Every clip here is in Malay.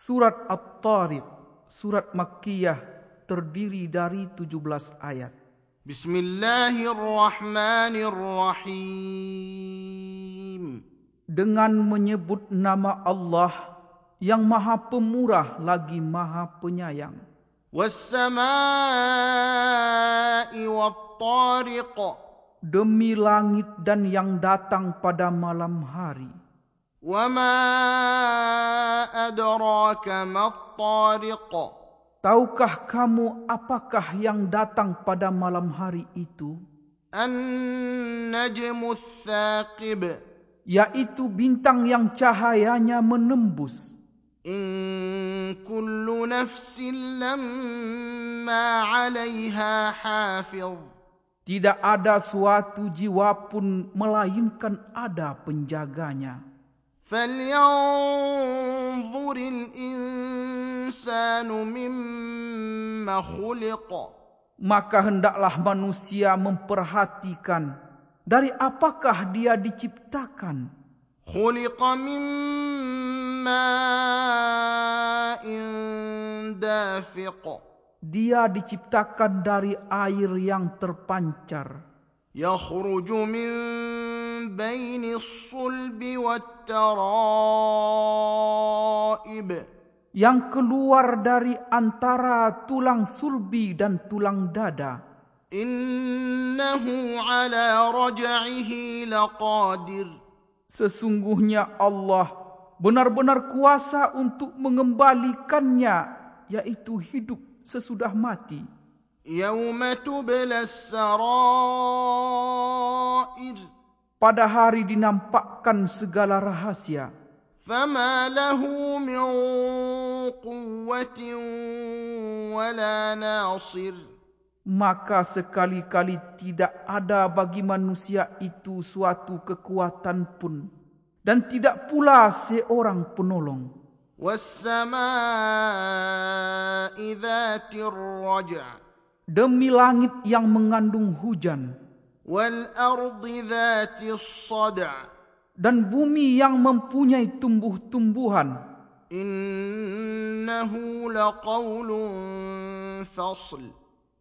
Surat At-Tariq, surat Makkiyah terdiri dari 17 ayat. Bismillahirrahmanirrahim. Dengan menyebut nama Allah yang Maha Pemurah lagi Maha Penyayang. Was-sama'i wat-tariq. Demi langit dan yang datang pada malam hari. وما أدراك ما الطارق Tahukah kamu apakah yang datang pada malam hari itu? النجم الثاقب Yaitu bintang yang cahayanya menembus. إن كل نفس لما عليها حافظ Tidak ada suatu jiwa pun melainkan ada penjaganya. فلينظر الإنسان مما خلق Maka hendaklah manusia memperhatikan dari apakah dia diciptakan. خلق من ماء دافق Dia diciptakan dari air yang terpancar. يخرج من بين الصلب والترائب yang keluar dari antara tulang sulbi dan tulang dada. إنه على رجعه لقادر Sesungguhnya Allah benar-benar kuasa untuk mengembalikannya, yaitu hidup sesudah mati. يوم تبلى السرائر Pada hari dinampakkan segala rahasia. فما له من قوة ولا ناصر Maka sekali-kali tidak ada bagi manusia itu suatu kekuatan pun. Dan tidak pula seorang penolong. والسماء ذات الرجع Demi langit yang mengandung hujan. والأرض ذات الصدع Dan bumi yang mempunyai tumbuh-tumbuhan. إنه لقول فصل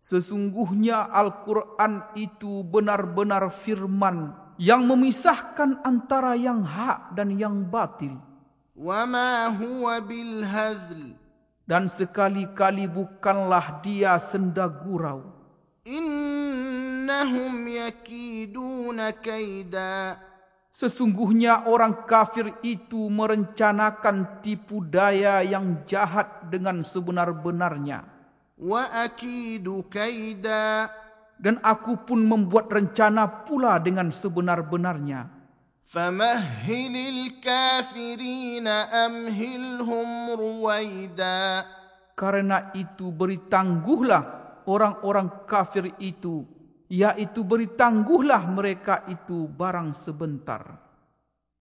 Sesungguhnya Al-Quran itu benar-benar firman yang memisahkan antara yang hak dan yang batil. وما هو بالهزل Dan sekali-kali bukanlah dia senda gurau. إنهم يكيدون كيدا Sesungguhnya orang kafir itu merencanakan tipu daya yang jahat dengan sebenar-benarnya. وأكيد كيدا Dan aku pun membuat rencana pula dengan sebenar-benarnya. فمهل الكافرين أمهلهم رويدا Karena itu beri tangguhlah orang-orang kafir itu. Yaitu beri tangguhlah mereka itu barang sebentar.